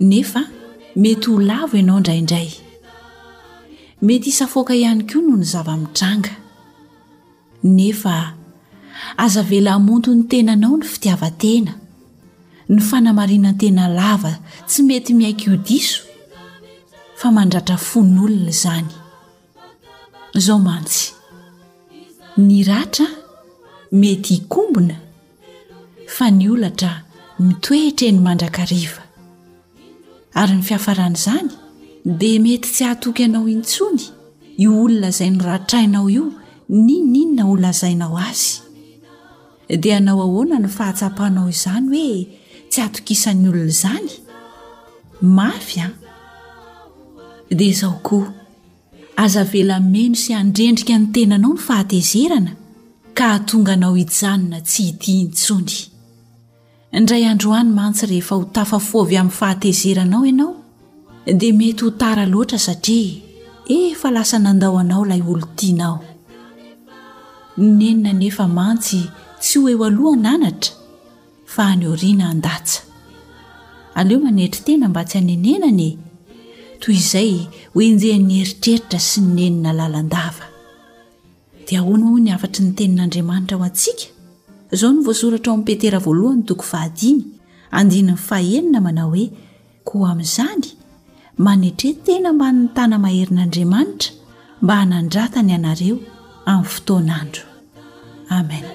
Nefa mety ho lavo ianao indraindray. Mety hisafoaka ihany koa noho ny zava-mitranga. Nefa aza avela hamonto ny tenanao ny fitiavan-tena, ny fanamarinan-tena lava tsy mety miaiky ho diso fa mandratra fon'olona izany. zao mantsy ny ratra mety hikombona fa ny olatra mitoetra eny mandrakariva ary ny fiafaran'izany de mety tsy hahatoky anao intsony io olona zay ny ratrainao io ny nynna holazainao azy Dia hanao ahoana ny fahatsapanao izany hoe tsy atokisan'ny olona izany? Mafy an! Dia izao koa, aza avela hameno sy handrendrika ny tenanao ny fahatezerana ka hahatonga anao hijanona tsy hitia intsony. Indray andro any mantsy rehefa ho tafafo avy amin'ny fahatezeranao ianao dia mety ho tara loatra satria efa lasa nandao anao ilay olon-tianao. Ny nenina anefa mantsy tsy ho eo aloha ny anatra fa any aoriana handatsa. Aleo manetry tena mba tsy hanenenana e! toy izay ho enjehin'ny eritreritra sy ny nenina lalandava. Dia ahoana hoy ny hafatry ny Tenin'Andriamanitra ho antsika? Izao no voasoratra ao amin'ny Petera voalohany toko fahadimy andininy fahenina manao hoe, Koa amin'izany, manetre-tena ambanin'ny tana-maherin'Andriamanitra mba hanandratany anareo amin'ny fotoan'andro. Amen.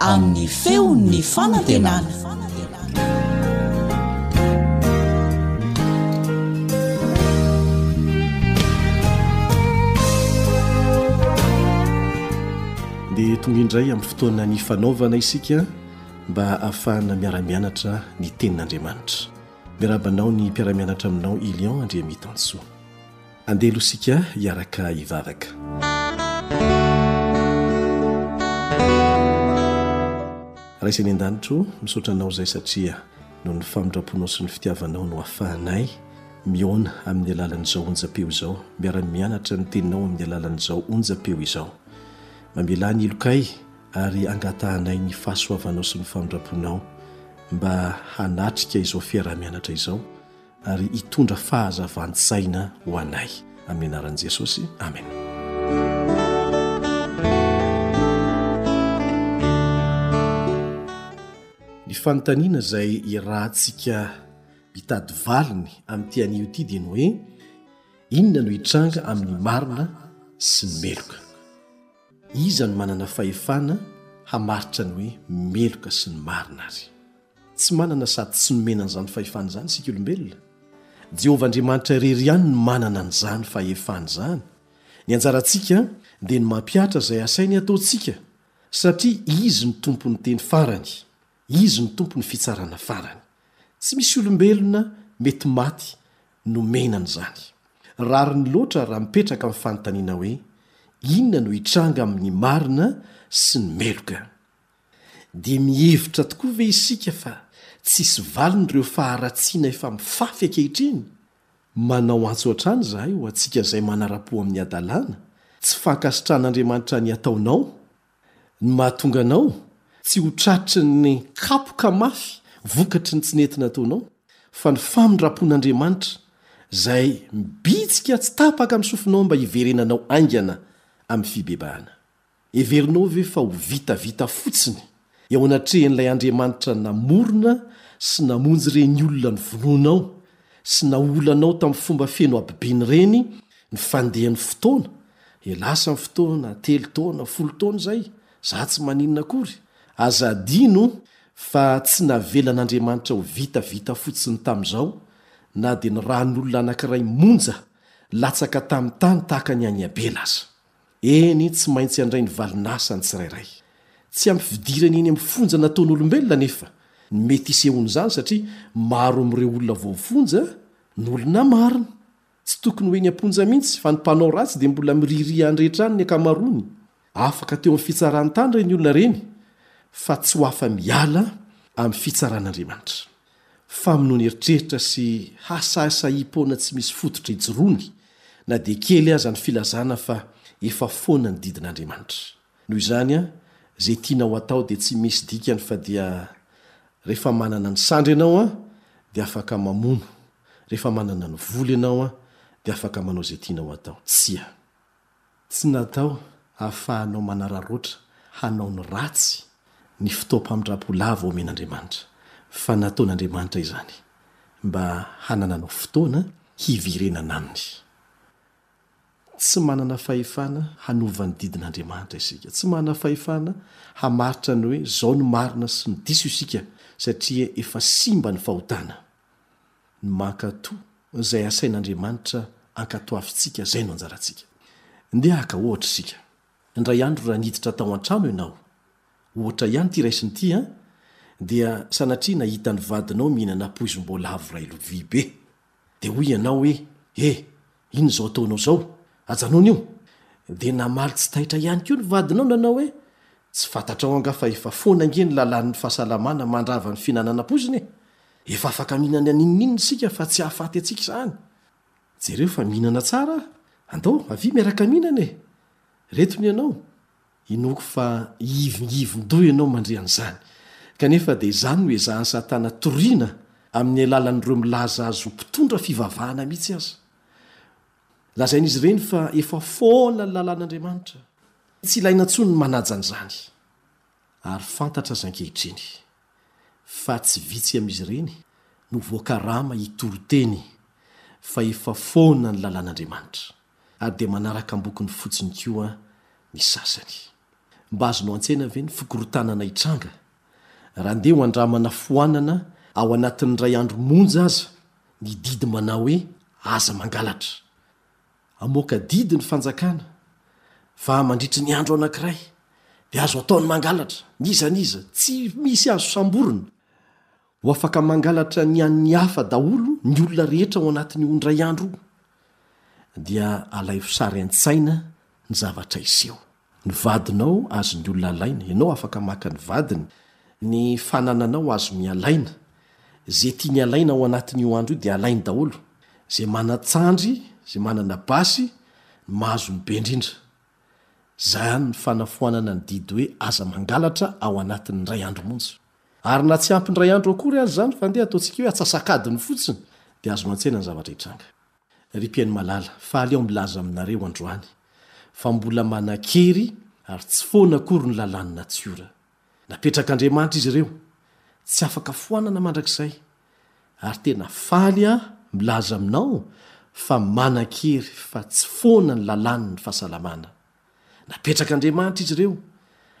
amin'ny feon'ny fanantenana. dia tonga indray amin'ny fotoana ny fanaovana isika mba hahafahana miara-mianatra ny tenin'andriamanitra miarabanao ny mpiara-mianatra aminao ilion andriamitansoa Andeha aloha isika hiaraka hivavaka. Ray izay any an-danitra o, misaotra anao izay satria noho ny famindram-ponao sy ny fitiavanao no ahafahanay mihaona amin'ny alalan'izao onjam-peo izao, miara-mianatra ny teninao amin'ny alalan'izao onjam-peo izao. Mamelà ny helokay ary angatahanay ny fahasoavanao sy ny famindram-ponao mba hanatrika izao fiaraha-mianatra izao. ary hitondra fahazavan-tsaina ho anay. Amin'ny anaran'i Jesosy, amena. Ny fanontaniana izay irahantsika hitady valiny amin'ity anio ity dia ny hoe inona no hitranga amin'ny marina sy ny meloka. Iza no manana fahefana hamaritra ny hoe meloka sy ny marina ary? Tsy manana sady tsy nomena an'izany fahefana izany isika olombelona. Jehovah Andriamanitra irery ihany no manana an'izany fahefana izany. Ny anjarantsika dia ny mampihatra izay asainy hataontsika, satria izy no Tompon'ny teny farany, izy no Tompon'ny fitsarana farany. Tsy misy olombelona mety maty nomena an'izany. Rariny loatra raha mipetraka amin'ny fanontaniana hoe, Inona no hitranga amin'ny marina sy ny meloka? Dia mihevitra tokoa ve isika fa tsisy valiny ireo faharatsiana efa mifafy ankehitriny? Manao antso hatrany izahay ho antsika izay manara-po amin'ny hadalana, tsy fankasitrahan'Andriamanitra ny ataonao, ny mahatonga anao tsy ho tratry ny kapoka mafy vokatry ny tsy nety nataonao, fa ny famindram-pon'Andriamanitra izay mibitsika tsy tapaka amin'ny sofinao mba hiverenanao haingana amin'ny fibebahana. Heverinao ve fa ho vitavita fotsiny eo anatrehan'ilay Andriamanitra namorona sy namonjy ireny olona novonoinao sy naolanao tamin'ny fomba feno habibiana ireny ny fandehan'ny fotoana? Dia lasa ny fotoana, telo taona, folo taona izay, izaho tsy maninona akory. Aza adino fa tsy navelan'Andriamanitra ho vitavita fotsiny tamin'izao na dia ny ràn'olona anankiray monja latsaka tamin'ny tany tahaka ny an'i Abela aza. Eny, tsy maintsy handray ny valin'asa ny tsirairay. Tsy hampifidirana eny amin'ny fonja nataon'olombelona anefa ny mety hisehoan'izany satria maro amin'ireo olona voafonja no olona marina. Tsy tokony ho eny am-ponja mihitsy fa ny mpanao ratsy dia mbola miriria handrehitra any ny ankamaroany. Afaka teo amin'ny fitsaran-tany ireny olona ireny fa tsy ho afa-miala amin'ny fitsaran'Andriamanitra. Famonoana eritreritra sy hasahisahiam-poana tsy misy fototra ijoroany na dia kely aza ny filazana fa efa foana ny didin'Andriamanitra. Noho izany, izay tianao atao dia tsy misy dikany fa dia rehefa manana ny sandry ianao dia afaka mamono, rehefa manana ny vola ianao dia afaka manao izay tianao atao. Tsia. Tsy natao hahafahanao manararaotra hanao ny ratsy ny fotoam-pamindrapo lava omen'Andriamanitra, fa nataon'Andriamanitra izany mba hanananao fotoana hiverenana aminy. Tsy manana fahefana hanova ny didin'Andriamanitra isika. Tsy manana fahefana hamaritra ny hoe izao no marina sy ny diso isika, satria efa simba ny fahotana. Ny mankatò izay asain'Andriamanitra ankatoavintsika, izay no anjarantsika. Ndeha haka ohatra isika. Indray andro raha niditra tao an-trano ianao, ohatra ihany ity raisiny ity an, dia sanatria nahita ny vadinao mihinana poizim-boalavo iray lovia be. Dia hoy ianao hoe, He! Iny izao ataonao izao, ajanony io! Dia namaly tsy taitra ihany koa ny vadinao nanao hoe, Tsy fantatrao angaha fa efa foana ange ny lalàn'ny fahasalamana mandrava ny fihinanana poizina e! Efa afaka mihinana an'inona inona isika fa tsy hahafaty antsika izany! Jereo fa mihinana tsara aho! Andao, avia miaraka mihinana e! Reto ny anao! Inoako fa hihivingivin-doha ianao mandre an'izany, kanefa dia izany no ezahan'i Satana toriana amin'ny alalan'ireo milaza azy ho mpitondra fivavahana mihitsy aza. Lazain'izy ireny fa efa foana ny lalàn'Andriamanitra, tsy ilaina intsony ny manaja an'izany. Ary fantatra aza ankehitriny fa tsy vitsy amin'izy ireny no voakarama hitory teny fa efa foana ny lalàn'Andriamanitra. ary dia manaraka am-bokony fotsiny koa ny sasany. Mba azonao an-tsaina ve ny fikorotanana hitranga raha andeha ho andramana foanana ao anatin'ny iray andro monja aza ny didy manao hoe aza mangalatra? Hamoaka didy ny fanjakana fa mandritry ny andro anankiray dia azo atao ny mangalatra, n'iza n'iza, tsy misy azo samborina. Ho afaka mangalatra ny an'ny hafa daholo ny olona rehetra ao anatin'io indray andro io, dia alaivo sary an-tsaina ny zavatra hiseho. Ny vadinao azon'ny olona alaina, ianao afaka maka ny vadiny, ny fanananao azony alaina, izay tiany alaina ao anatin'io andro io dia alainy daholo, izay manan-tsandry, izay manana basy, ny mahazo ny be indrindra. Izany ny fanafoanana ny didy hoe aza mangalatra ao anatin'ny indray andro monja. Ary na tsy ampy indray andro akory aza izany fa ndeha ataontsika hoe atsasak'adiny fotsiny dia azonao an-tsaina ny zavatra hitranga. Ry mpihaino malala, faly aho milaza aminareo androany fa mbola manan-kery ary tsy foana akory ny lalàn'ny natiora. Napetrak'Andriamanitra izy ireo, tsy afaka foanana mandrakizay. Ary tena faly aho milaza aminao fa manan-kery fa tsy foana ny lalàn'ny fahasalamana. Napetrak'Andriamanitra izy ireo,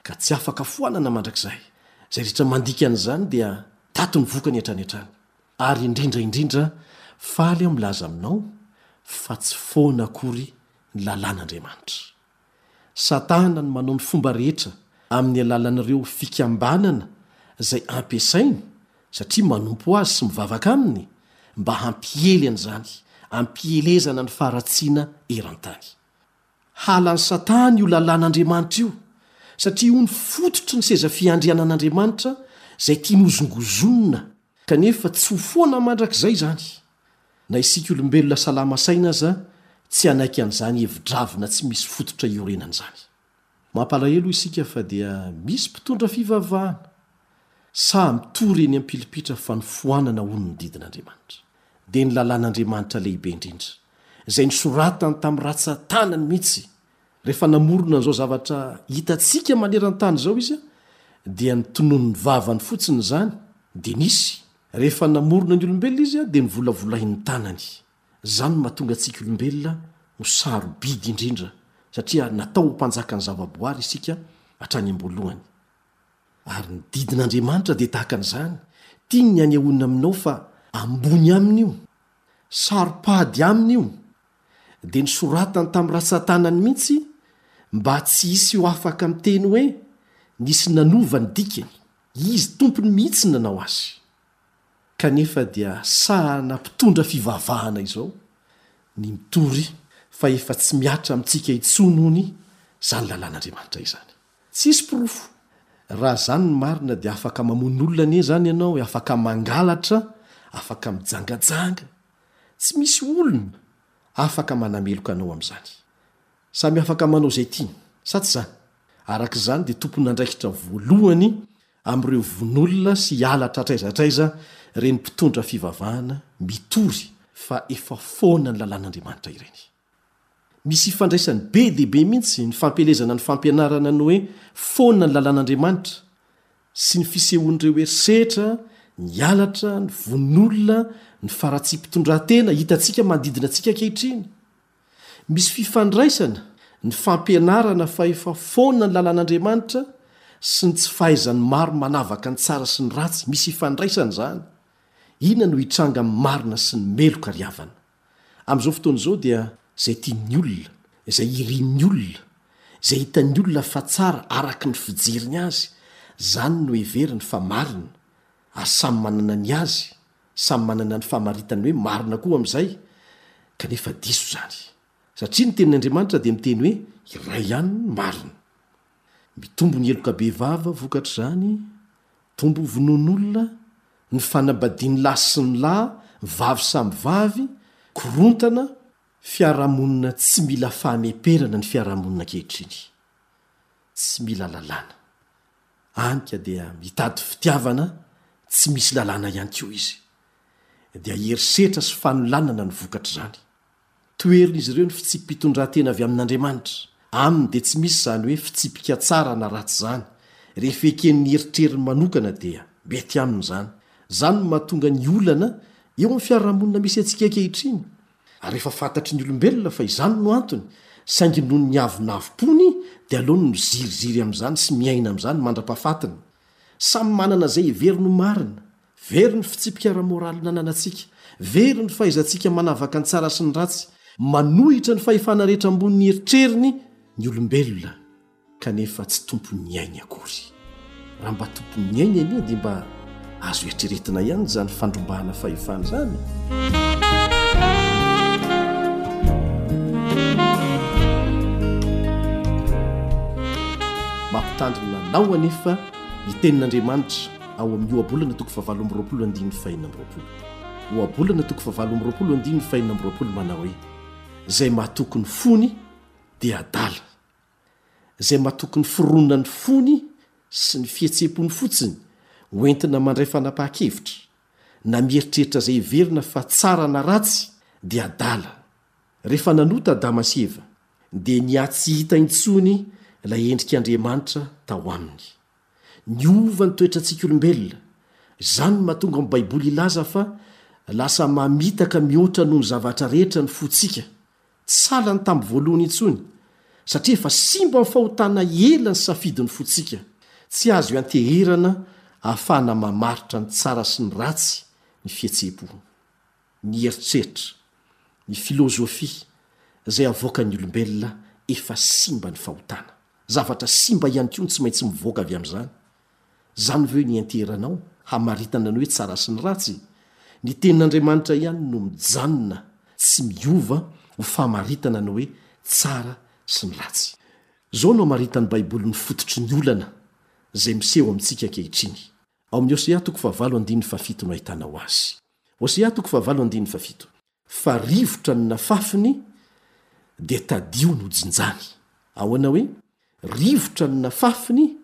ka tsy afaka foanana mandrakizay. Izay rehetra mandika an'izany dia tato ny vokany hatrany hatrany. Ary indrindra indrindra, faly aho milaza aminao fa tsy foana akory ny lalàn'Andriamanitra. Satana no manao ny fomba rehetra amin'ny alalan'ireo fikambanana izay ampiasainy, satria manompo azy sy mivavaka aminy, mba hampiely an'izany ampielezana ny faharatsiana eran-tany. Halan'i Satana io lalàn'Andriamanitra io, satria io no fototry ny seza fiandrianan'Andriamanitra izay tiany hozongozonina, kanefa tsy ho foana mandrakizay izany. Na isika olombelona salama saina aza tsy hanaiky an'izany hevi-dravina tsy misy fototra iorenana izany. Mampalahelo isika fa dia misy mpitondra fivavahana saha mitory eny ampilipitra fa ny foanana hono ny didin'Andriamanitra. Dia ny lalàn'Andriamanitra lehibe indrindra, izay nosoratany tamin'ny ratsan-tanany mihitsy. Rehefa namorona an'izao zavatra hitantsika maneran-tany izao izy dia ny tonon'ny vavany fotsiny izany dia nisy. Rehefa namorona ny olombelona izy dia novolavolain'ny tanany. Izany no mahatonga antsika olombelona ho sarobidy indrindra, satria natao ho mpanjakan'ny zavaboary isika hatrany am-boalohany. Ary ny didin'Andriamanitra dia tahaka an'izany, tiany ny hanehoany aminao fa ambony aminy io, saro-pady aminy io, dia nosoratany tamin'ny ratsan-tanany mihitsy mba tsy hisy ho afaka miteny hoe nisy nanova ny dikany. Izy tompony mihitsy no nanao azy. Kanefa dia sahana mpitondra fivavahana izao ny mitory fa efa tsy mihatra amintsika intsony hono izany lalàn'Andriamanitra izany. Tsisy porofo. Raha izany ny marina dia afaka mamono olona anie izany ianao e, afaka mangalatra, afaka mijangajanga. Tsy misy olona afaka manameloka anao amin'izany. Samy afaka manao izay tiany, sa tsy izany? Araka izany dia tompon'andraikitra voalohany amin'ireo vonolona sy halatra hatraiza hatraiza ireny mpitondra fivavahana mitory fa efa foana ny lalàn'Andriamanitra ireny. Misy ifandraisany be dia be mihitsy ny fampielezana ny fampianarana ny hoe foana ny lalàn'Andriamanitra sy ny fisehoan'ireo herisetra, ny halatra, ny vonolona, ny faharatsiam-pitondran-tena hitantsika manodidina antsika ankehitriny. Misy fifandraisana ny fampianarana fa efa foana ny lalàn'Andriamanitra sy ny tsy fahaizan'ny maro manavaka ny tsara sy ny ratsy, misy ifandraisana izany, inona no hitranga amin'ny marina sy ny meloka ry havana? Amin'izao fotoana izao dia izay tian'ny olona, izay irin'ny olona, izay hitan'ny olona fa tsara araka ny fijeriny azy, izany no heveriny fa marina, ary samy manana ny azy, Samy manana ny famaritany hoe marina koa amin'izay, kanefa diso izany. Satria ny tenin' Andriamanitra dia miteny hoe iray ihany ny marina. Mitombo ny heloka bevava vokatr'izany, tombo vonoan'olona, ny fanambadian'ny lahy sy ny lahy, vavy samy vavy, korontana, fiarahamonina tsy mila fahameperana ny fiarahamonina ankehitriny. Tsy mila lalàna. Any ka dia mitady fitiavana tsy misy lalàna ihany koa izy. Dia herisetra sy fanolanana no vokatr'izany. Toherin'izy ireo ny fitsipi-pitondran-tena avy amin'Andriamanitra. Aminy dia tsy misy izany hoe fitsipika tsara na ratsy izany. Rehefa eken'ny eritreriny manokana dia mety aminy izany. Izany no mahatonga ny olana eo amin'ny fiarahamonina misy antsika ankehitriny, Ary efa fantatry ny olombelona fa izany no antony, saingy noho ny avonavom-pony dia aleony miziriziry amin'izany sy miaina amin'izany mandra-pahafatiny. Samy manana izay heveriny ho marina. Very ny fitsipika ara-moraly nananantsika. Very ny fahaizantsika manavaka ny tsara sy ny ratsy. Manohitra ny fahefana rehetra ambonin'ny eritreriny ny olombelona. kanefa tsy tompon'ny ainy akory. Raha mba tompon'ny ainy anie dia mba azo eritreretina ihany izany fandrombahana fahefana izany. Mampitandrina anao anefa ny tenin'Andriamanitra ao amin'ny Ohabolana toko fahavalo amby roapolo andininy fahenina amby roapolo. Ohabolana toko fahavalo amby roapolo andininy fahenina amby roapolo manao hoe, Izay mahatoky ny fony dia adala. izay matoky ny fironan'ny fony sy ny fihetseham-pony fotsiny ho entina mandray fanapahan-kevitra, na mieritreritra izay heverina fa tsara na ratsy, dia adala. Rehefa nanota Adama sy Eva, dia niha tsy hita intsony ilay endrik'Andriamanitra tao aminy. Niova ny toetrantsika olombelona. Izany no mahatonga ny Baiboly hilaza fa lasa mamitaka mihoatra noho ny zavatra rehetra ny fontsika, Tsy sahala ny tamin'ny voalohany intsony, satria efa simba amin'ny fahotana ela ny safidin'ny fontsika. Tsy azo ianteherana ahafahana mamaritra ny tsara sy ny ratsy ny fihetseham-po. Ny eritreritra, ny filôzôfia, izay avoakan'ny olombelona efa simba ny fahotana. Zavatra simba ihany koa no tsy maintsy mivoaka avy amin'izany. Izany ve no ianteheranao, hamaritana ny hoe tsara sy ny ratsy? Ny Tenin'Andriamanitra ihany no mijanona tsy miova ho famaritana ny hoe tsara sy ny ratsy. Izao no amaritan'ny Baiboly ny fototry ny olana izay miseho amintsika ankehitriny, ao amin'ny Hosea toko fahavalo andininy fahafito no ahitana ho azy. Hosea toko fahavalo andininy fahafito. Fa rivotra ny nafafiny dia tadiony ho jinjany. Ahoana hoe, rivotra ny nafafiny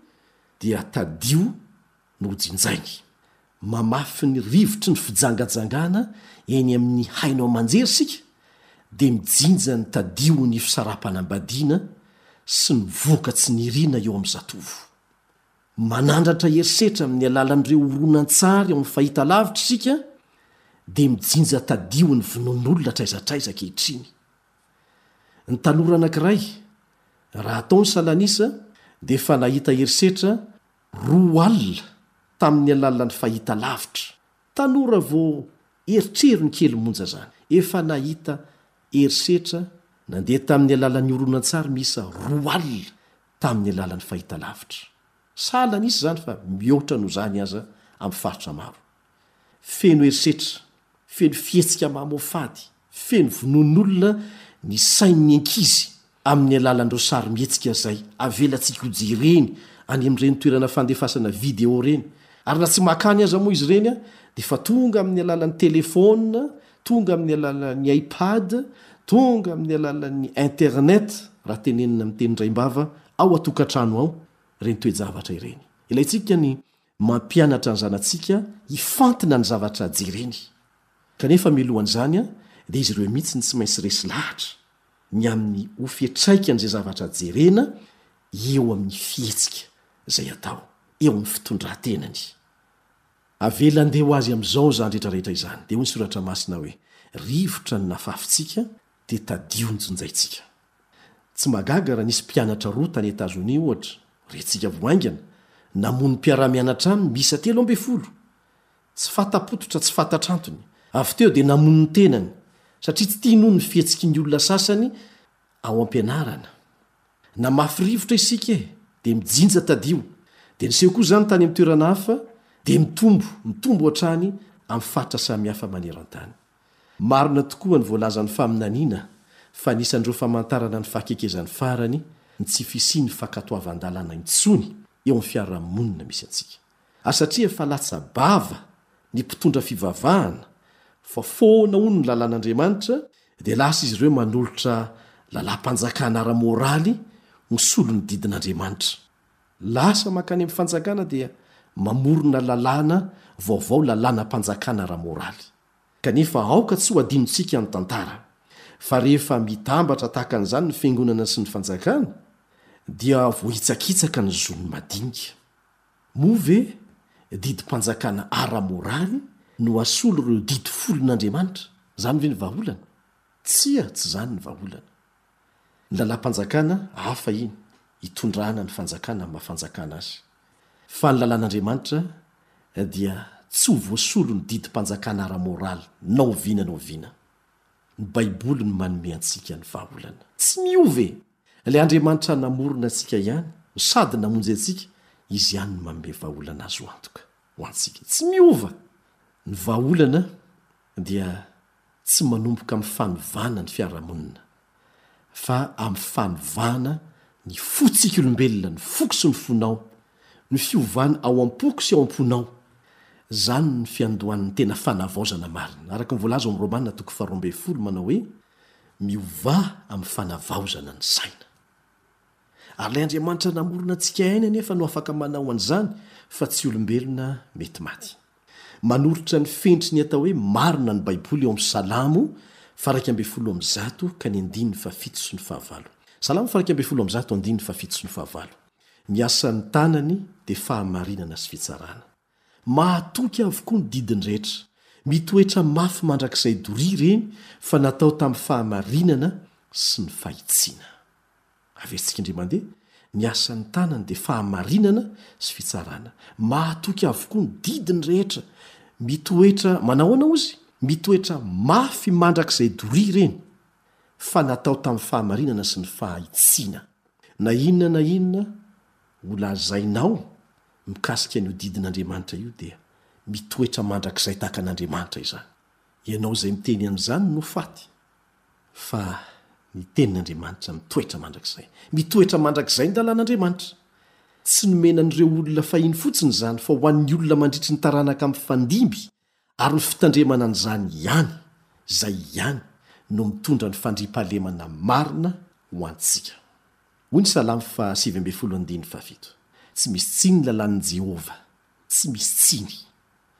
dia tadio ny ho jinjainy? Mamafy ny rivotry ny fijangajangana eny amin'ny haino aman-jery isika, dia mijinja ny tadion'ny fisaraham-panambadiana sy ny vohoka tsy niriana eo amin'ny zatovo. Manandratra herisetra amin'ny alalan'ireo horonantsary ao amin'ny fahitalavitra isika dia mijinja tadio ny vonoan'olona hatraiza hatraiza ankehitriny. Ny tanora anankiray, raha atao ny salan'isa, dia efa nahita herisetra roa alina tamin'ny alalan'ny fahitalavitra. Tanora vao eritreriny kely monja izany, efa nahita herisetra nandeha tamin'ny alalan'ny horonantsary miisa roa alina tamin'ny alalan'ny fahitalavitra. Sahala an'isa izany fa mihoatra noho izany aza amin'ny faritra maro. Feno herisetra, feno fihetsika mamoafady, feno vonoan'olona ny sain'ny ankizy amin'ny alalan'ireo sarimihetsika izay avelantsika ho jereny any amin'ireny toerana fandefasana vidéo ireny, ary na tsy makany aza moa izy ireny dia efa tonga amin'ny alalan'ny telefaonina Tonga amin'ny alalan'ny iPad, tonga amin'ny alalan'ny internet, raha tenenina amin'ny teny raim-bava, ao an-tokantrano ao, ireny toe-javatra ireny. Ilaintsika ny mampianatra ny zanatsika hifantina ny zavatra jereny. Kanefa milohan'izany, dia izy ireo mihitsy no tsy maintsy resy lahatra ny amin'ny ho fiantraikan'izay zavatra jerena eo amin'ny fihetsika izay atao, eo amin'ny fitondran-tenany. Avela handeha ho azy amin'izao izany rehetrarehetra izany. Dia hoy ny Soratra Masina hoe, Rivotra ny nafafintsika, dia tadio ny jinjaintsika. Tsy mahagaga raha nisy mpianatra roa tany Etazonia, ohatra, rentsika vao haingana, namono mpiara-mianatra aminy miisa telo ambin'ny folo! Tsy fanta-pototra, tsy fantatra antony. Avy teo dia namono ny tenany, satria tsy tiany hono ny fihetsiky ny olona sasany ao am-pianarana. Na mafy rivotra isika e, dia mijinja tadio, dia ny seho koa izany tany amin'ny toerana hafa dia mitombo, mitombo hatrany amin'ny faritra samihafa maneran-tany. Marina tokoa ny voalazan'ny faminaniana fa anisan'ireo famantarana ny fahakekezany farany ny tsy fisian'ny fankatoavan-dalàna intsony eo amin'ny fiarahamonina misy antsika. ary satria efa latsa-bava ny mpitondra fivavahana fa foana hono ny lalàn'Andriamanitra dia lasa izy ireo manolotra lalàm-panjakana ara-moraly misolo ny didin'Andriamanitra. Lasa mankany amin'ny fanjakana dia mamorona lalàna vaovao lalànam-panjakana ara-moraly. Kanefa aoka tsy ho adinontsika ny tantara fa rehefa mitambatra tahaka an'izany ny fiangonana sy ny fanjakana dia voahitsakitsaka ny zon'ny madinika. Moa ve didim-panjakana ara-moraly no hasolo ireo didy folon'Andriamanitra? Izany ve ny vahaolana? Tsia, tsy izany ny vahaolana. Ny lalam-panjakana hafa iny, itondrana ny fanjakana amin'ny maha-fanjakana azy. Fa ny lalàn'Andriamanitra dia tsy ho voasolon'ny didim-panjakana ara-moraly na oviana na oviana. Ny Baiboly no manome antsika ny vahaolana. Tsy miova e! Ilay Andriamanitra namorona antsika ihany no sady namonjy antsika, Izy ihany no manome vahaolana azo antoka ho antsika. Tsy miova! Ny vahaolana dia tsy manomboka amin'ny fanovana ny fiarahamonina, fa amin'ny fanovana ny fontsika olombelona, ny foko sy ny fonao, ny fiovana ao am-poko sy ao am-ponao. Izany no fiandohan'ny tena fanavaozana marina. Araka ny voalaza ao amin'ny Romana toko faharoa ambin'ny folo manao hoe, Miovà amin'ny fanavaozana ny saina. Ary ilay Andriamanitra namorona antsika hainy anefa no afaka manao an'izany fa tsy olombelona mety maty. Manoritra ny fenitry ny atao hoe marina ny Baiboly ao amin'ny Salamo faha iraika ambin'ny folo amby zato ka ny andininy faha fito sy ny faha valo. Salamo faha iraika ambin'ny folo amby zato andininy faha fito sy ny faha valo. Ny asan'ny tanany dia fahamarinana sy fitsarana. Mahatoky avokoa ny didiny rehetra. Mitoetra mafy mandrakizay doria ireny fa natao tamin'ny fahamarinana sy ny fahitsiana. Averintsika indray mandeha, ny asan'ny tanany dia fahamarinana sy fitsarana. Mahatoky avokoa ny didiny rehetra. Mitoetra, manao ahoana hoy izy? Mitoetra mafy mandrakizay doria ireny fa natao tamin'ny fahamarinana sy ny fahitsiana. Na inona na inona holazainao Mikasika ny hodidin'Andriamanitra io dia mitoetra mandrakizay tahaka an'Andriamanitra izany. Ianao izay miteny an'izany no faty fa ny tenin'Andriamanitra mitoetra mandrakizay. Mitoetra mandrakizay ny lalàn'Andriamanitra. Tsy nomena an'ireo olona fahiny fotsiny izany fa ho an'ny olona mandritry ny taranaka mifandimby Ary ny fitandremana an'izany ihany, izay ihany no mitondra ny fandriampahalemana marina ho antsika. Hoy ny Salamo fahasivy ambin'ny folo andininy fahafito, Tsy misy tsiny ny lalàn'i Jehovah, tsy misy tsiny.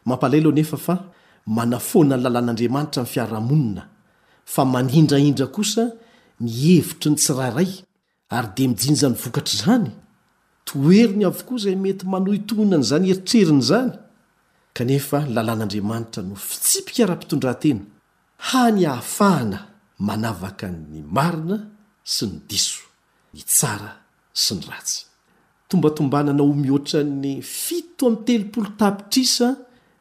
Mampalahelo anefa fa manafoana ny lalàn'Andriamanitra ny fiarahamonina, fa manindrahindra kosa ny hevitry ny tsirairay Ary dia mijinja ny vokatr'izany, toheriny avokoa izay mety manohitohina an'izany eritreriny izany, kanefa ny lalàn'Andriamanitra no fitsipika ara-pitondran-tena, hany hahafahana manavaka ny marina sy ny diso, ny tsara sy ny ratsy. Tombatombanana ho mihoatra ny fito amby telopolo tapitrisa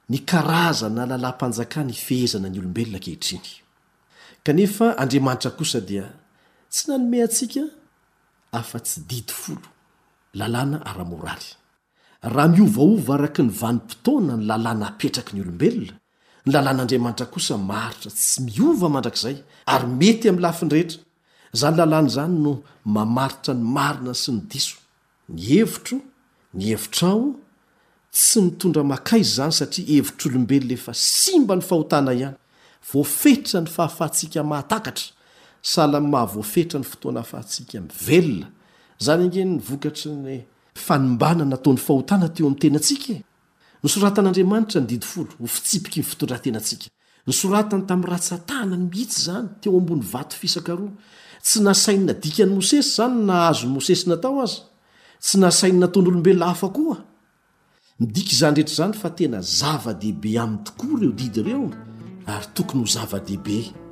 ny karazana lalàm-panjakana ifehezana ny olombelona ankehitriny. Kanefa Andriamanitra kosa dia tsy nanome antsika afa-tsy didy folo, lalàna ara-moraly. Raha miovaova araka ny vanim-potoana ny lalàna apetraky ny olombelona, ny lalàn'Andriamanitra kosa maharitra tsy miova mandrakizay ary mety amin'ny lafiny rehetra. Izany lalàna izany no mamaritra ny marina sy ny diso Ny hevitro, ny hevitrao, tsy mitondra makaiza izany satria hevitr'olombelona efa simba ny fahotana ihany. Voafetra ny fahafahantsika mahatakatra, sahala amin'ny maha voafetra ny fotoana ahafahantsika mivelona. Izany ange ny vokatry ny fanimbana nataon'ny fahotana teo amin'ny tenantsika e! Nosoratan'Andriamanitra ny Didy Folo ho fitsipiky ny fitondran-tenantsika. Nosoratany tamin'ny ratsan-tanany mihitsy izany teo ambony vato fisaka roa. Tsy nasainy nadika an'i Mosesy izany na azon'i Mosesy natao aza. Tsy nasainy nataon'olombelona hafa koa. Midika izany rehetra izany fa tena zava-dehibe aminy tokoa ireo didy ireo ary tokony ho zava-dehibe.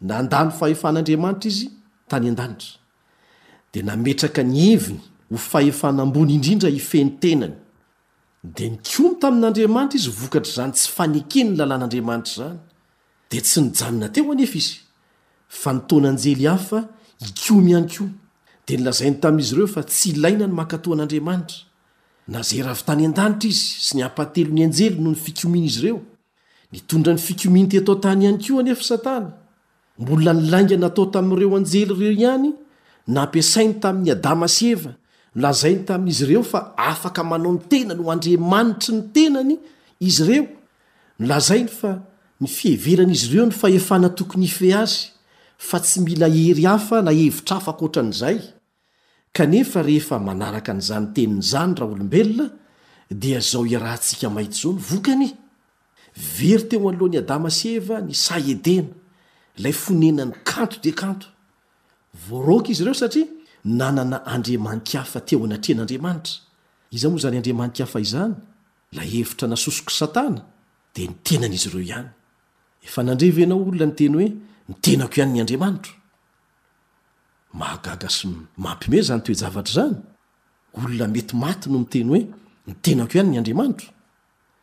Nandà ny fahefan'Andriamanitra izy tany an-danitra, dia nametraka ny heviny ho fahefana ambony indrindra hifehy ny tenany. Dia nikomy tamin'Andriamanitra izy vokatr'izany tsy fanekeny ny lalàn'Andriamanitra izany. Dia tsy nijanona teo anefa izy, fa nitaona anjely hafa hikomy ihany koa. Dia nolazainy tamin'izy ireo fa tsy ilaina ny mankatò an'Andriamanitra. Nazera avy tany an-danitra izy sy ny hampatelo ny anjely noho ny fikomian'izy ireo. Nitondra ny fikomiany teto an-tany ihany koa anefa Satana. Mbola ny lainga natao tamin'ireo anjely ireo ihany nampiasainy tamin'i Adama sy Eva. Nolazainy tamin'izy ireo fa afaka manao ny tenany ho andriamanitry ny tenany izy ireo. Nolazainy fa ny fiheveran'izy ireo ny fahefana tokony hifehy azy, fa tsy mila hery hafa na hevitra hafa ankoatra an'izay. Kanefa rehefa manaraka an'izany teniny izany raolombelona dia izao iarahantsika maity izao no vokany, Very teo anoloan'i Adama sy Eva ny saha Edena, ilay fonenany kanto dia kanto. Voaroaka izy ireo satria nanana andriamani-kafa teo anatrehan'Andriamanitra. Iza moa izany andriamani-kafa izany? Ilay hevitra nasosok'i Satana dia ny tenan'izy ireo ihany. Efa nandre ve ianao olona niteny hoe, Ny tenako ihany ny andriamanitro? Mahagaga sy mampiomehy izany toe-javatra izany. Olona mety maty no miteny hoe, Ny tenako ihany ny Andriamanitro.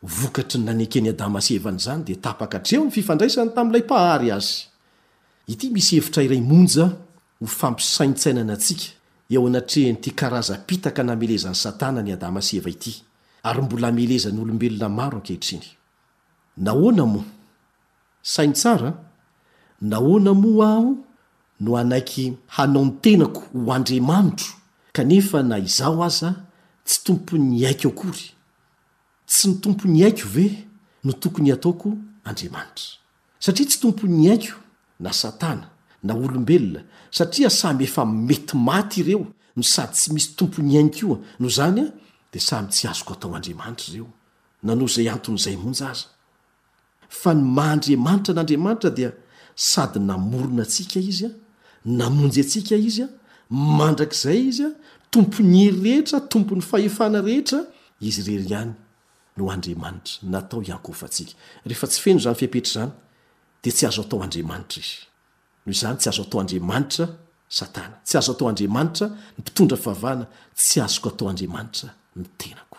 Vokatry ny naneken'i Adama sy Eva an'izany dia tapaka hatreo ny fifandraisany tamin'ilay Mpahary azy. Ity misy hevitra iray monja ho fampisaintsainana antsika eo anatrehan'ity karazam-pitaka namelezan'i Satana an'i Adama sy Eva ity, ary mbola amelezan'ny olombelona maro ankehitriny. Nahoana moa? Saino tsara an! Nahoana moa aho no hanaiky hanao ny tenako ho andriamanitro kanefa na izaho aza tsy tompon'ny aiko akory? Tsy ny tompon'ny aiko ve no tokony hataoko andriamanitra? Satria tsy tompon'ny aiko na Satana na olombelona satria samy efa mety maty ireo no sady tsy misy tompon'ny ainy koa, noho izany dia samy tsy azoko atao andriamanitra ireo. na noho izay antony izay monja aza, fa ny maha Andriamanitra an'Andriamanitra dia sady namorona antsika Izy a, namonjy antsika Izy a, mandrakizay Izy a, Tompon'ny hery rehetra, Tompon'ny fahefana rehetra, Izy irery ihany no Andriamanitra natao hiankohofantsika. Rehefa tsy feno izany fepetra izany, dia tsy azo atao Andriamanitra Izy. Noho izany tsy azo atao Andriamanitra Satana, tsy azo atao Andriamanitra ny mpitondra fahavahana, tsy azoko atao Andriamanitra ny tenako.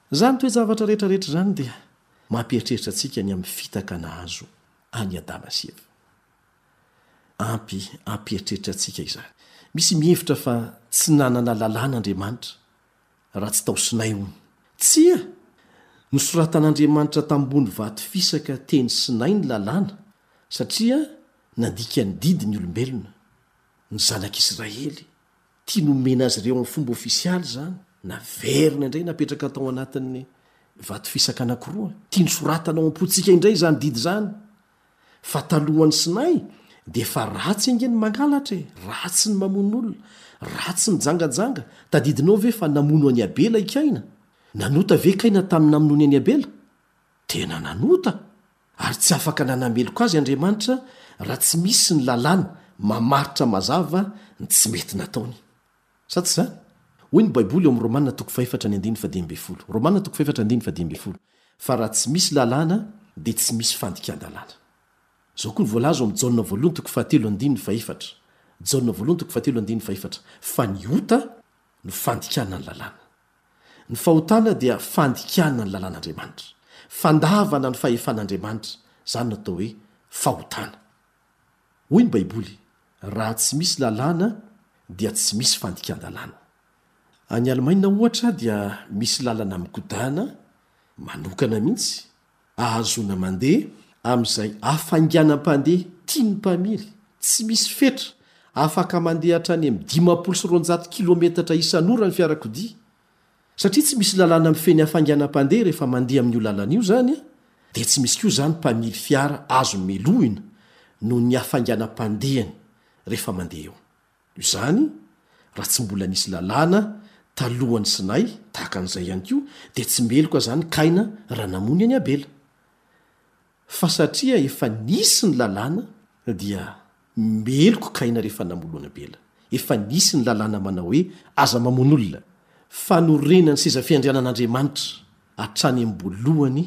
Izany toe-javatra rehetra rehetra izany dia mampieritreritra antsika ny amin'ny fitaka nahazo an'i Adama sy Eva. Ampy hampieritreritra antsika izany. Misy mihevitra fa tsy nanana lalàna Andriamanitra raha tsy tao Sinay, hono. Tsia! Nosoratan'Andriamanitra tambony vato fisaka teny Sinay ny Lalàna, satria nandika ny didy ny olombelona, ny Zanak'Isiraely. Tia nomena azy ireo amin'ny fomba ofisialy izany, naverina indray napetraka tao anatin'ny vato fisaka anankiroa. Tia nosoratana ao am-pontsika indray izany didy izany, fa talohan'ny sinay dia efa ratsy ange ny mangalatra e, ratsy ny mamono olona, ratsy ny jangajanga, tadidinao ve fa namono an'i Abela i Kaina? Nanota ve Kaina tamin'ny namonoany an'i Abela? Tena nanota! Ary tsy afaka nanameloka azy Andriamanitra raha tsy misy ny lalàna mamaritra mazava ny tsy mety nataony. Sa tsy izany? Hoy ny Baiboly ao amin'ny Romana toko fahefatra ny andininy fadimy ambin'ny folo. Romana toko fahefatra andininy fadimy ambin'ny folo, Fa raha tsy misy lalàna, dia tsy misy fandikan-dalàna. Izao koa no voalaza ao amin'ny Jaona voalohany toko fahatelo andininy fahefatra, Jaona voalohany toko fahatelo andininy fahefatra, Fa ny ota no fandikana ny lalàna. Ny fahotana dia fandikana ny lalàn'Andriamanitra, fandavana ny fahefan'Andriamanitra, izany no atao hoe fahotana. Hoy ny Baiboly, Raha tsy misy lalàna, dia tsy misy fandikan-dalàna. Any Alemaina, ohatra, dia misy lalana migodana manokana mihitsy ahazoana mandeha amin'izay hafainganam-pandeha tian'ny mpamily, tsy misy fetra, afaka mandeha hatrany amin'ny dimampolo sy roanjato kilometatra isan'ora ny fiarakodia. Satria tsy misy lalàna mifehy ny hafainganam-pandeha rehefa mandeha amin'io lalana io izany dia tsy misy koa izany mpamily fiara azo melohina noho ny hafainganam-pandehany rehefa mandeha eo. Noho izany, raha tsy mbola nisy lalàna talohan'i Sinay tahaka an'izay ihany koa, dia tsy meloka izany Kaina raha namono an'i Abela. Fa satria efa nisy ny lalàna, dia meloka Kaina rehefa namono an'i Abela. Efa nisy ny lalàna manao hoe aza mamono olona. Fanorenan'ny seza fiandrianan'Andriamanitra hatrany am-boalohany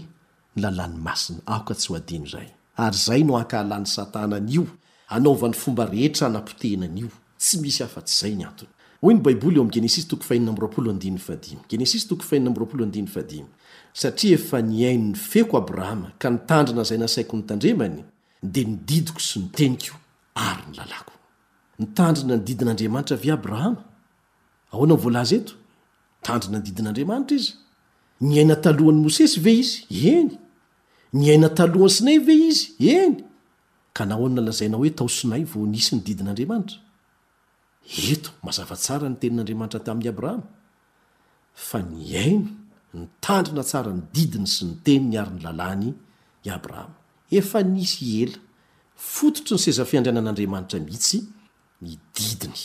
ny lalàny masina, aoka tsy ho adino izay. Ary izay no ankahalàny Satana anio, anaovany fomba rehetra hanapotehina anio, tsy misy afa-tsy izay ny antony. Hoy ny Baiboly ao amin'ny Genesisy toko fahenina amby roapolo andininy fahadimy, Genesisy toko fahenina amby roapolo andininy fahadimy, Satria efa nihaino ny feoko Abrahama ka nitandrina izay nasaiko nitandremany, dia ny didiko sy ny teniko ary ny lalàko. Nitandrina ny didin'Andriamanitra ve Abrahama? Ahoana ny voalaza eto? Tandrina ny didin'Andriamanitra izy. Niaina talohan'i Mosesy ve izy? Eny. Niaina talohan'i Sinay ve izy? Eny. Ka nahoana lazaina hoe tao Sinay vao nisy ny didin'Andriamanitra? Eto, mazava tsara ny tenin'Andriamanitra tamin'i Abrahama, fa nihaino, nitandrina tsara ny didiny sy ny teniny ary ny lalàny i Abrahama. Efa nisy ela. Fototry ny seza fiandrianan'Andriamanitra mihitsy ny didiny.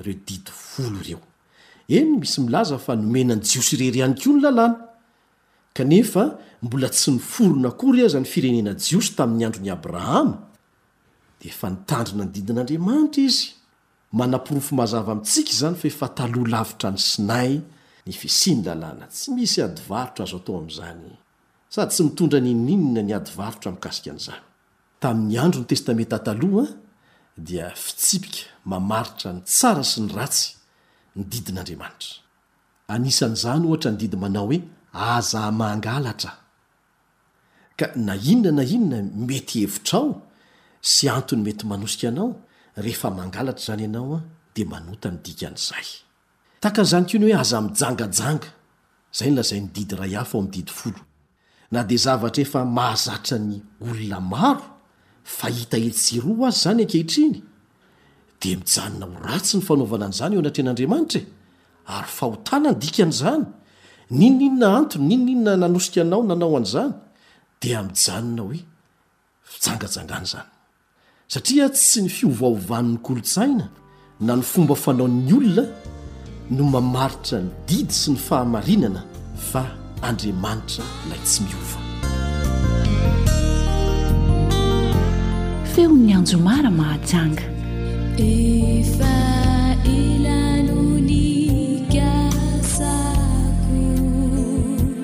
ireo Didy Folo ireo. Eny, misy milaza fa nomena ny Jiosy irery ihany koa ny Lalàna. Kanefa, mbola tsy niforona akory aza ny firenena jiosy tamin'ny andron'i Abrahama, dia efa nitandrina ny didin'Andriamanitra izy. Manaporofo mazava amintsika izany fa efa taloha lavitra an'i Sinay ny fisian'ny Lalàna. Tsy misy adivarotra azo atao amin'izany, sady tsy mitondra n'inon'inona ny adivarotra mikasika an'izany. Tamin'ny andron'ny Testamenta Taloha, dia fitsipika mamaritra ny tsara sy ny ratsy ny didin'Andriamanitra. Anisan'izany, ohatra, ny didy manao hoe Aza mangalatra. Ka na inona na inona mety hevitrao sy antony mety manosika anao, rehefa mangalatra izany ianao, dia manota ny dikan'izay. Tahaka an'izany koa ny hoe Aza mijangajanga. Izay no lazain'ny didy iray hafa ao amin'ny Didy Folo. Na dia zavatra efa mahazatra ny olona maro fahita etsy sy eroa aza izany ankehitriny, dia mijanona ho ratsy ny fanaovana an'izany eo anatrehan'Andriamanitra e! Ary fahotana ny dikan'izany. N'inon'inona antony, n'inon'inona nanosika anao nanao an'izany, dia mijanona hoe fijangajangana izany satria tsy ny fiovaovan'ny kolontsaina na ny fomba fanaon'ny olona no mamaritra ny didy sy ny fahamarinana fa andriamanitra ilay tsy miova feon'ny anjomara mahajanga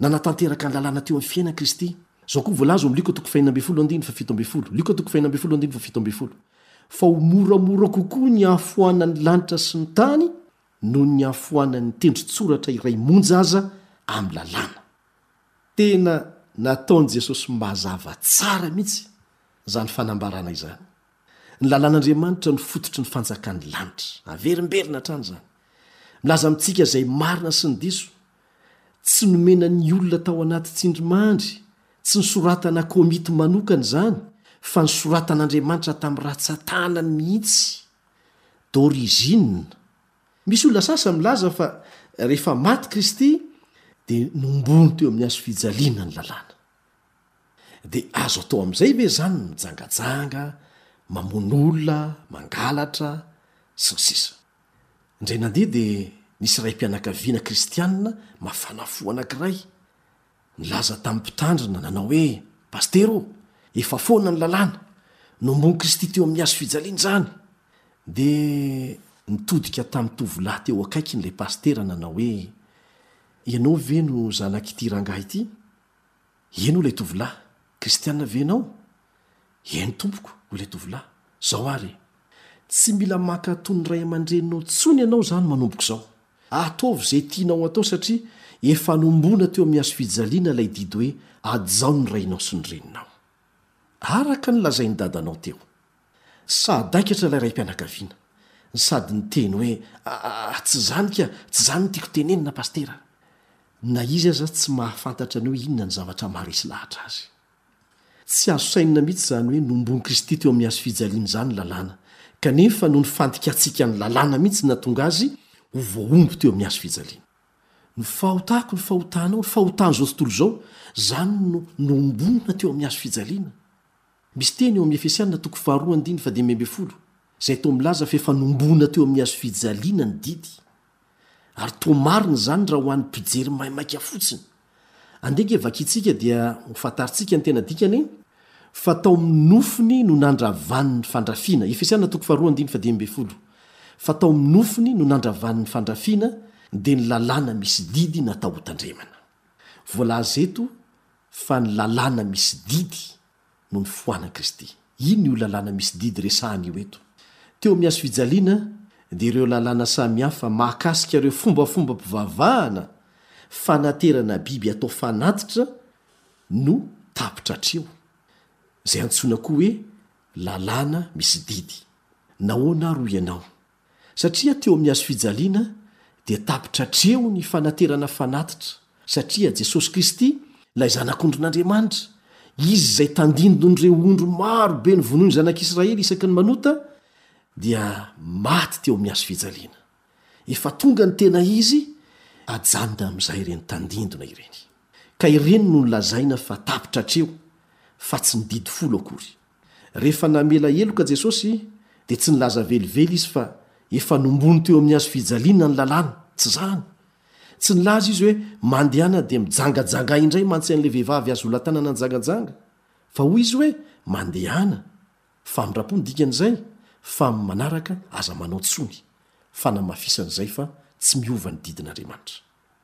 Nanatanteraka ny lalàna teo amin'ny fiainan'i Kristy. Izao koa voalaza ao amin'ny Lioka toko fahenina ambin'ny folo andininy fito ambin'ny folo, Lioka toko fahenina ambin'ny folo andininy fahafito ambin'ny folo, Fa ho moramora kokoa ny hahafoanan'ny lanitra sy ny tany noho ny hahafoanan'ny tendron-tsoratra iray monja aza amin'ny lalàna. Tena nataon'i Jesosy mazava tsara mihitsy izany fanambarana izany. Ny lalàn'Andriamanitra no fototry ny fanjakan'ny lanitra. Averimberina hatrany izany. Milaza amintsika izay marina sy ny diso. Tsy nomena ny olona tao anaty tsindrimandry, tsy nosoratana komity manokana izany fa nosoratan'Andriamanitra tamin'ny ratsan-tanany mihitsy. D'origine. Misy olona sasany milaza fa rehefa maty Kristy dia nombony teo amin'ny hazo fijaliana ny lalàna. Dia azo atao amin'izay ve izany ny mijangajanga, mamono olona, mangalatra, sy ny sisa. Indray nandeha dia nisy raim-pianakaviana kristianina mafana fo anankiray nilaza tamin'ny mpitandrina nanao hoe, Pasitera ô, efa foana ny lalàna. Nombon'i Kristy teo amin'ny hazo fijaliana izany. Dia nitodika tamin'ny tovolahy teo akaikiny ilay pasitera nanao hoe, Ianao ve no zanak'ity rangahy ity? Eny hoy ilay tovolahy, Kristiana ve ianao? Eny tompoko, hoy ilay tovolahy. Izao ary e! Tsy mila mankatò ny ray aman-dreninao intsony ianao izany manomboka izao. Ataovy izay tianao atao satria efa nohomboana teo amin'ny hazo fijaliana ilay didy hoe, Hajao ny rainao sy ny reninao. Araka ny lazain'i dadanao teo. Sadaikatra ilay raim-pianakaviana, sady niteny hoe, Aa, tsy izany ka, tsy izany no tiako tenenina, Pasitera. Na izy aza tsy mahafantatra ny hoe inona ny zavatra maharesy lahatra azy. Tsy azo sainina mihitsy izany hoe nombon'i Kristy teo amin'ny hazofijaliana izany ny lalàna, kanefa noho ny fandikantsika ny lalàna mihitsy no nahatonga azy ho voaombo teo amin'ny hazofijaliana. Ny fahotako, ny fahotanao, ny fahotan'izao tontolo izao, izany no nombona teo amin'ny hazofijaliana. Misy teny ao amin'ny Efesiana toko faharoa andininy fadimy ambin'ny folo izay toa milaza fa efa nombona teo amin'ny hazo fijaliana ny didy. Ary toa marina izany raha ho an'ny mpijery maimaika fotsiny. Andeha ange vakintsika dia ho fantarintsika ny tena dikany, Fa tao amin'ny nofony no nandravany ny fandrafiana, Efesiana toko faharoa andininy fadimy ambin'ny folo, Fa tao amin'ny nofony no nandravany ny fandrafiana, dia ny lalàna misy didy natao hotandremana. Voalaza eto Fa ny lalàna misy didy no nifoanan'i Kristy. Inona io lalàna misy didy resahan'io eto? Teo amin'ny hazofijaliana, dia ireo lalàna samihafa mahakasika ireo fombafombam-pivavahana fanaterana biby atao fanatitra no tapitra hatreo, izay antsoina koa hoe lalàna misy didy. Nahoana àry hoy ianao Satria teo amin'ny hazofijaliana dia tapitra hatreo ny fanaterana fanatitra, satria Jesosy Kristy, ilay Zanak'ondrin'Andriamanitra, Izy izay tandindon'ireo ondry maro be novonoin'ny zanak'Israely isaky ny manota, dia maty teo amin'ny hazofijaliana. Efa tonga ny tena izy, ajanona amin'izay ireny tandindona ireny. Ka ireny no nolazaina fa tapitra hatreo, fa tsy ny didy folo akory. Rehefa namela heloka Jesosy, dia tsy nilaza velively izy fa efa nombony teo amin'ny hazo fijaliana ny lalàna. Tsy izany. Tsy nilaza izy hoe, Mandehana dia mijangajanga indray mantsy an'ilay vehivavy azo ola-tanana nijangajanga. Fa hoy izy hoe, Mandehana. Famindram-po ny dikan'izay, Fa amin'ny manaraka, aza manao intsony. Fanamafisana izay fa tsy miova ny didin'Andriamanitra.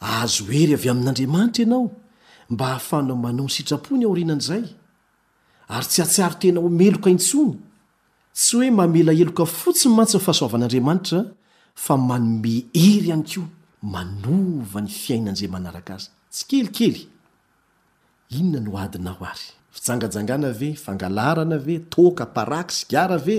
Ahazo hery avy amin'Andriamanitra ianao mba hahafahanao manao ny sitrapony aorianan'izay, ary tsy hahatsiaro tena ho meloka intsony. Tsy hoe mamela heloka fotsiny mantsy ny fahasoavan'Andriamanitra, fa manome hery ihany koa, manova ny fiainan' izay manaraka azy, tsikelikely. Inona no adinao ary? Fijangajangana ve? Fangalaharana ve? Toaka, paraky, sigara ve?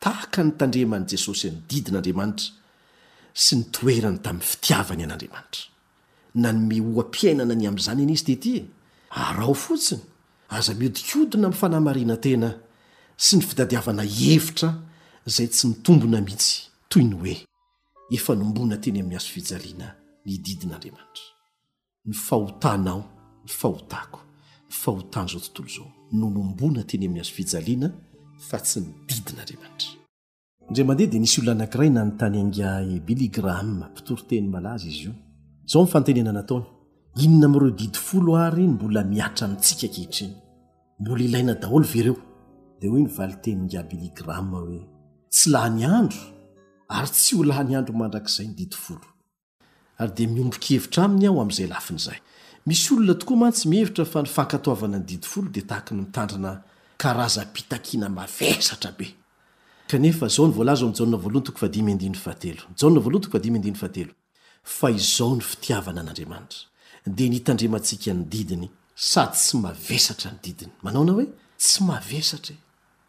Tahaka ny tandreman'i Jesosy an'ny didin'Andriamanitra sy ny toerany tamin'ny fitiavany an'Andriamanitra. Nanome oha-piainana ny amin'izany anie izy tetỳ e! Araho fotsiny, aza mihodinkodina amin'ny fanamarinan-tena sy ny fitadiavana hevitra izay tsy mitombina mihitsy, toy ny hoe efa nombona teny amin'ny hazo fijaliana ny didin'Andriamanitra. ny fahotanao, ny fahotako, ny fahotan'izao tontolo izao no nombona teny amin'ny hazo fijaliana fa tsy ny didin'Andriamanitra. Indray mandeha dia nisy olona anankiray nanontany angahy Billy Graham, mpitoriteny malaza izy io. Izao ny fanontenena nataony, Inona amin'ireo didy folo àry no mbola mihatra amintsika ankehitriny? Mbola ilaina daholo ve ireo? Dia hoy ny valin-tenin'ingahy Billy Graham hoe, Tsy lany andro, ary tsy ho lany andro mandrakizay ny didy folo. ary dia miombon-kevitra aminy aho amin'izay lafiny izay. Misy olona tokoa mantsy mihevitra fa ny fankatoavana ny didy folo dia tahaka ny mitandrina karazam-pitakiana mavesatra be. Kanefa izao no voalaza ao amin'ny Jaona voalohony toko fahadimy andininy fahatelo. Jaona voalohany toko fahadimy andininy fahatelo, Fa izao ny fitiavana an'Andriamanitra, dia ny hitandremantsika ny didiny, sady tsy mavesatra ny didiny. Manao na hoe, tsy mavesatra e!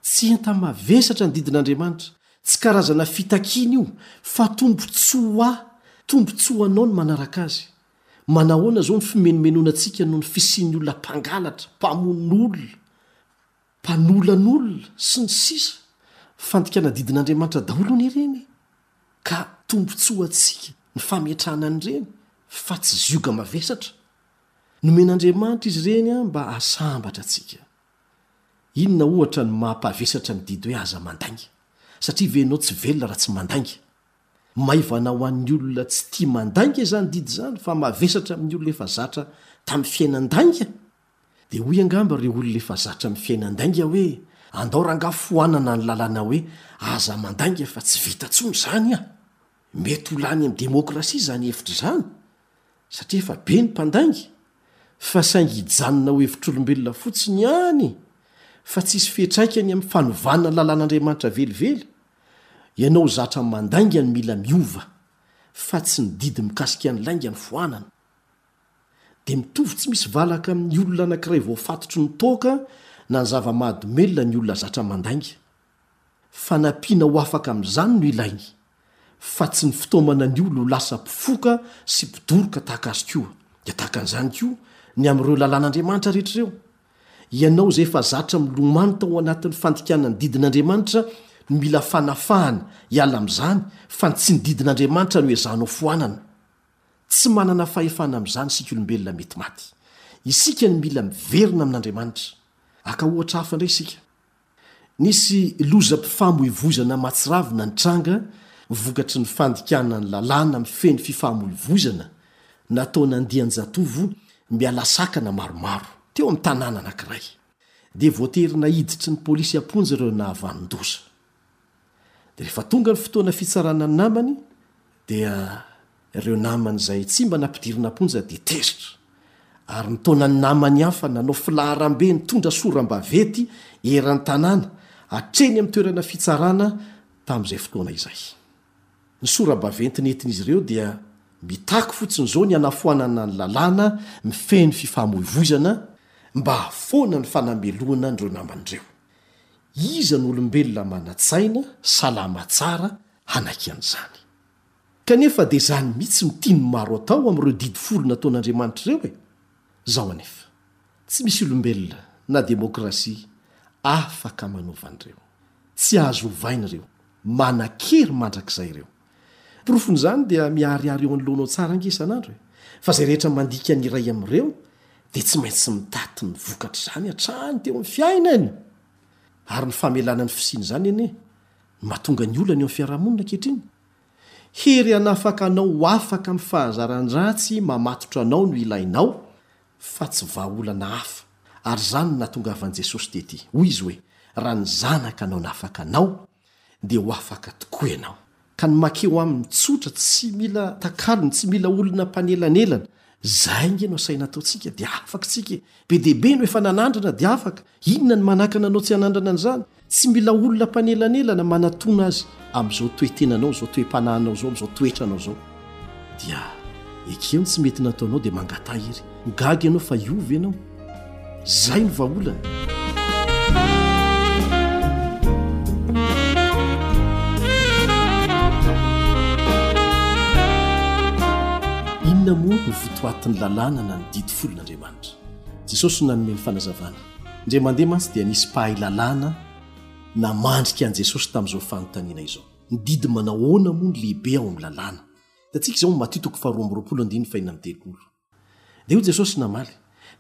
Tsy enta-mavesatra ny didin'Andriamanitra. Tsy karazana fitakiana io, fa tombontsoa ho ahy, tombontsoa ho anao ny manaraka Azy. Manahoana izao ny fimenomenona antsika noho ny fisian'ny olona mpangalatra, mpamono olona, mpanolan'olona, sy ny sisa Fandikana didin'Andriamanitra daholo anie ireny e! Ka tombontsoa ho antsika ny fametrahana an'ireny, fa tsy zioga mavesatra. Nomen'Andriamanitra izy ireny mba hahasambatra antsika. Inona ohatra no maha-pavesatra ny didy hoe aza mandainga? Satria ve ianao tsy velona raha tsy mandainga? Maivana ho an'ny olona tsy tia mandainga izany didy izany fa mavesatra amin'ny olona efa zatra tamin'ny fiainan-dainga? Dia hoy angamba ireo olona efa zatra amin'ny fiainan-dainga hoe andao rangahy foanana ny lalàna hoe aza mandainga fa tsy vita intsony izany an! Mety ho lany amin'ny demokrasia izany hevitra izany, satria efa be ny mpandainga, fa saingy hijanona ho hevitr'olombelona fotsiny ihany fa tsisy fiantraikany amin'ny fanovana ny lalàn'Andriamanitra velively. Ianao zatra mandainga no mila miova fa tsy ny didy mikasika ny lainga no foanana. Dia mitovy tsy misy valaka amin'ny olona anankiray voafatotry ny toaka na ny zava-mahadomelina ny olona zatra mandainga. Fanampiana ho afaka amin'izany no ilainy, fa tsy ny fitaomana ny olona ho lasa mpifoka sy mpidoroka tahaka azy koa, dia tahaka an'izany koa ny amin'ireo lalàn'Andriamanitra rehetra ireo. Ianao izay efa zatra milomano tao anatin'ny fandikana ny didin'Andriamanitra no mila fanafahana hiala amin'izany, fa ny tsy ny didin'Andriamanitra no ezahanao foanana. Tsy manana fahefana amin'izany isika olombelona mety maty. Isika no mila miverina amin'Andriamanitra. Aka ohatra hafa indray isika. Nisy lozam-pifamoivoizana mahatsiravina nitranga vokatry ny fandikana ny lalàna mifehy ny fifamoivoizana nataon'andian-jatovo miala sakana maromaro, teo amin'ny tanàna anankiray. Dia voatery naiditry ny polisy am-ponja ireo nahavanon-doza. Dia rehefa tonga ny fotoana fitsarana ny namany dia ireo namany izay tsy mba nampidirina am-ponja dia tezitra. Ary nitaona ny namany hafa nanao filaharam-be nitondra soram-bavety eran'ny tanàna hatreny amin'ny toerana fitsarana tamin'izay fotoana izay. Ny sora-baventy nentin'izy ireo dia mitaky fotsiny izao ny hanafoanana ny lalàna mifehy ny fifamoivoizana mba hahafoana ny fanamelohana an'ireo namany ireo. Iza no olombelona manan-tsaina, salama tsara, hanaiky an'izany? Kanefa dia izany mihitsy no tian'ny maro atao amin'ireo didy folo nataon'Andriamanitra ireo e! Izao anefa, tsy misy olombelona, na demokrasia, afaka manova an'ireo. Tsy azo ovaina ireo, manan-kery mandrakizay ireo. Porofon'izany dia miharihary eo anoloanao tsara ange isan'andro e! Fa izay rehetra mandika ny iray amin'ireo dia tsy maintsy mitaty ny vokatr'izany hatrany teo amin'ny fiainany! Ary ny famelana ny fisiany izany anie no mahatonga ny olana eo amin'ny fiarahamonina ankehitriny! Hery hanafaka anao ho afaka amin'ny fahazaran-dratsy mamatotra anao no ilainao fa tsy vahaolana hafa, ary izany no nahatongavan'i Jesosy tety, hoy Izy hoe, Raha ny Zanaka no hanafaka anao, dia ho afaka tokoa ianao. Ka ny maka eo aminy tsotra tsy mila takalony tsy mila olona mpanelanelana, zay nge no asaina ataontsika dia afaka tsika e! Be dia be no efa nanandrana dia afaka, inona ny manakana anao tsy hanandrana an'izany? Tsy mila olona mpanelanelana manatona azy amin'izao toe-tenanao zao, toe-panahinao zao, amin'izao toetranao zao. dia ekeo ny tsy mety nataonao dia mangataha ery ho gaga ianao fa hiova ianao izay no vahaolana inona moa no votoatin'ny lalàna na ny didy folon'andriamanitra jesosy no nanome ny fanazavana indray mandeha mantsy dia nisy mpahay lalàna namandrika an'i jesosy tamin'izao fanontaniana izao Ny didy manahoana moa no lehibe ao amin'ny lalàna? Hitantsika izao amin'ny Matio toko faharoa amby roapolo andininy fahenina amby telopolo. Dia hoy Jesosy namaly,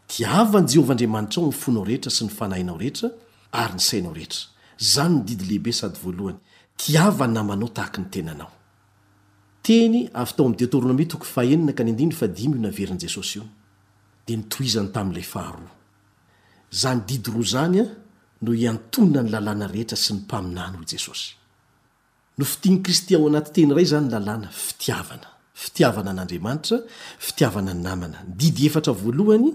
Tiava an'i Jehovah Andriamanitrao amin'ny fonao rehetra sy ny fanahinao rehetra ary ny sainao rehetra. Izany no didy lehibe sady voalohany. Tiava ny namanao tahaka ny tenanao. Teny avy tao amin'ny Deoteronomia toko fahenina ka ny andininy fahadimy io naverin'i Jesosy io, dia notohizany tamin'ilay faharoa. Izany didy roa izany no hiantonan'ny lalàna rehetra sy ny mpaminany, hoy Jesosy. Nofidian'i Kristy ao anaty teny iray izany lalàna, fitiavana. Fitiavana an'Andriamanitra, fitiavana ny namana. Ny didy efatra voalohany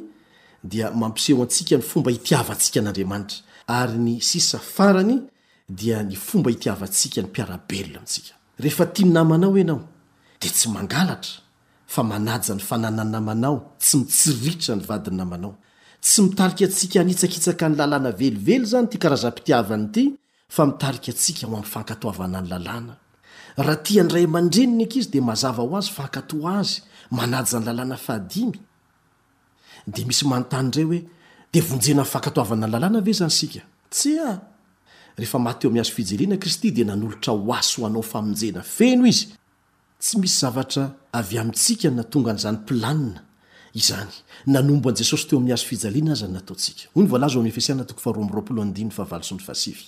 dia mampiseho antsika ny fomba hitiavantsika an'Andriamanitra, ary ny sisa farany dia ny fomba hitiavantsika ny mpiara-belona amintsika. Rehefa tia ny namanao ianao, dia tsy mangalatra, fa manaja ny fananan'ny namanao, tsy mitsiritra ny vadin'ny namanao. Tsy mitarika antsika hanitsakitsaka ny lalàna velively izany ity karazam-pitiavana ity fa mitarika antsika ho amin'ny fankatoavana ny lalàna. Raha tia ny ray aman-dreny ny ankizy dia mazava ho azy fa hankatò azy, manaja ny lalàna fahadimy. Dia misy manontany indray hoe, dia vonjena amin'ny fankatoavana ny lalàna ve izany isika? Tsia! Rehefa maty teo amin'ny hazo fijaliana Kristy dia nanolotra ho ahy sy ho anao famonjena feno Izy Tsy misy zavatra avy amintsika na tonga an'izany planina izany, na nomba an'i Jesosy teo amin'ny hazo fijaliana aza ny nataontsika. Hoy ny voalaza ao amin'ny Efesiana toko faharoa amby roapolo andininy fahavalo sy ny fahasivy.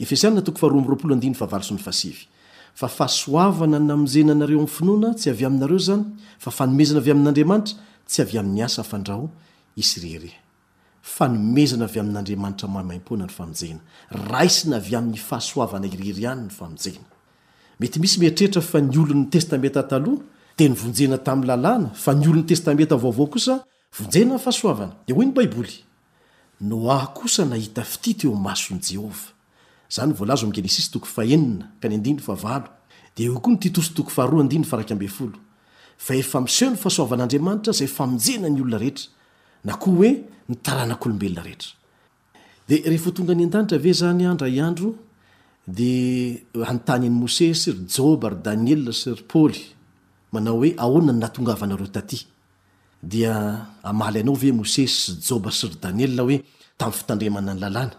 Efesiana toko faharoa amby roapolo andininy fahavalo sy ny fahasivy. Fa fahasoavana namonjena anareo amin'ny finoana tsy avy aminareo izany, fa fanomezana avy amin'Andriamanitra, tsy avy amin'ny asa fandrao isy rehereha. Fanomezana avy amin'Andriamanitra maimaimpoana ny famonjena. Raisina avy amin'ny fahasoavana irery ihany ny famonjena. Mety misy mieritreritra fa ny olon'ny Testamenta Taloha dia novonjena tamin'ny Lalàna, fa ny olon'ny Testamenta Vaovao kosa vonjena amin'ny fahasoavana. Dia hoy ny Baiboly, Noa kosa nahita fitia teo imason'i Jehovah. Izany no voalaza ao amin'ny Genesisy toko fahenina ka ny andininy fahavalo, dia eo koa ny Titosy toko faharoa andininy faha-iraika ambin'ny folo, fa efa miseho ny fahasoavan'Andriamanitra izay famonjena ny olona rehetra, na koa hoe ny taranak'olombelona rehetra. Dia rehefa ho tonga any an-danitra ve izany an dray andro dia hanontany an'i Mosesy ry Joba ry Daniela sy ry Paoly manao hoe ahoana ny nahatongavanareo taty? Dia hamaly anao ve Mosesy sy Joba sy ry Daniela hoe tamin'ny fitandremana ny lalàna?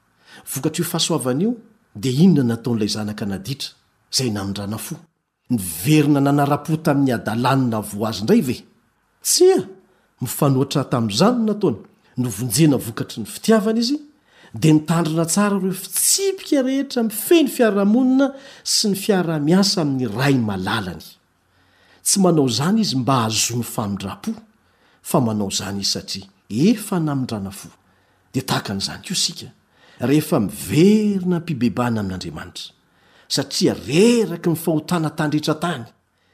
Vokatr'io fahasoavana io, dia inona no nataon'ilay zanaka naditra, izay namindrana fo? Niverina nanara-po tamin'ny hadalany nahavoa azy indray ve? Tsia! Mifanohitra tamin'izany no nataony. Novonjena vokatry ny fitiavana izy, dia nitandrina tsara ireo fitsipika rehetra mifehy ny fiarahamonina sy ny fiaraha-miasa amin'ny Ray malalany. Tsy manao izany izy mba hahazoany famindram-po, fa manao izany izy satria efa namindrana fo. Dia tahaka an'izany koa isika, rehefa miverina am-pibebahana amin'Andriamanitra, satria reraky ny fahotana tandritra tany,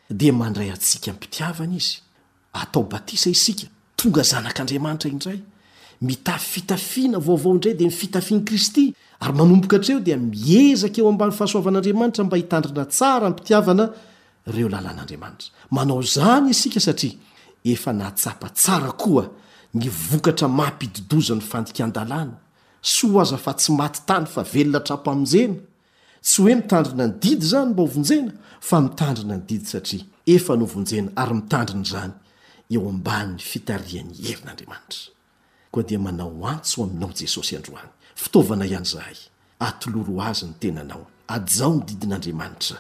dia mandray antsika am-pitiavana izy, Atao batisa isika, tonga zanak'Andriamanitra indray, mitafy fitafiana vaovao indray, dia ny fitafian'i Kristy, ary manomboka hatreo dia miezaka eo ambany fahasoavan'Andriamanitra mba hitandrina tsara am-pitiavana ireo lalan'Andriamanitra. Manao izany isika satria efa nahatsapa tsara koa ny vokatra maha-mpididoza ny fandikan-dalàna, soa aza fa tsy maty tany fa velona hatrampamonjena, Tsy hoe mitandrina ny didy izany mba hovonjena fa mitandrina ny didy satria efa novonjena ary mitandrina izany eo ambanin'ny fitarihan'ny herin'Andriamanitra. Koa dia manao antso aminao Jesosy androany, fitaovana ihany izahay, atoloro Azy ny tenanao, hajao ny didin'Andriamanitra.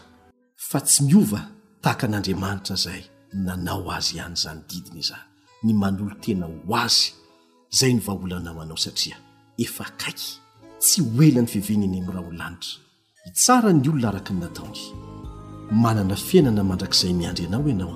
fa tsy miova tahaka an'Andriamanitra izay nanao azy ihany izany didiny izany, ny manolo-tena ho azy, izay no vahaolana ho anao satria efa akaiky, tsy ho ela ny fiavian'I Nimra ho lanitra, hitsara ny olona araka ny nataony. Manana fiainana mandrakizay miandry anao ianao.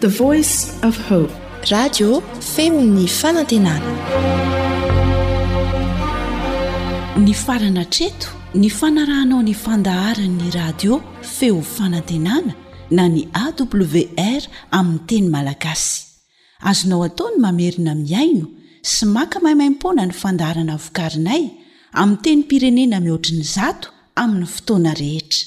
The voice of hope. Radio feo ny fanantenana. Nifarana hatreto ny fanarahanao ny fandaharan'ny radio feo fanantenana na ny AWR amin'ny teny malagasy. Azonao atao ny mamerina mihaino sy maka maimaimpoana ny fandaharana vokarinay amin'ny tenim-pirenena mihoatry ny zato amin'ny fotoana rehetra.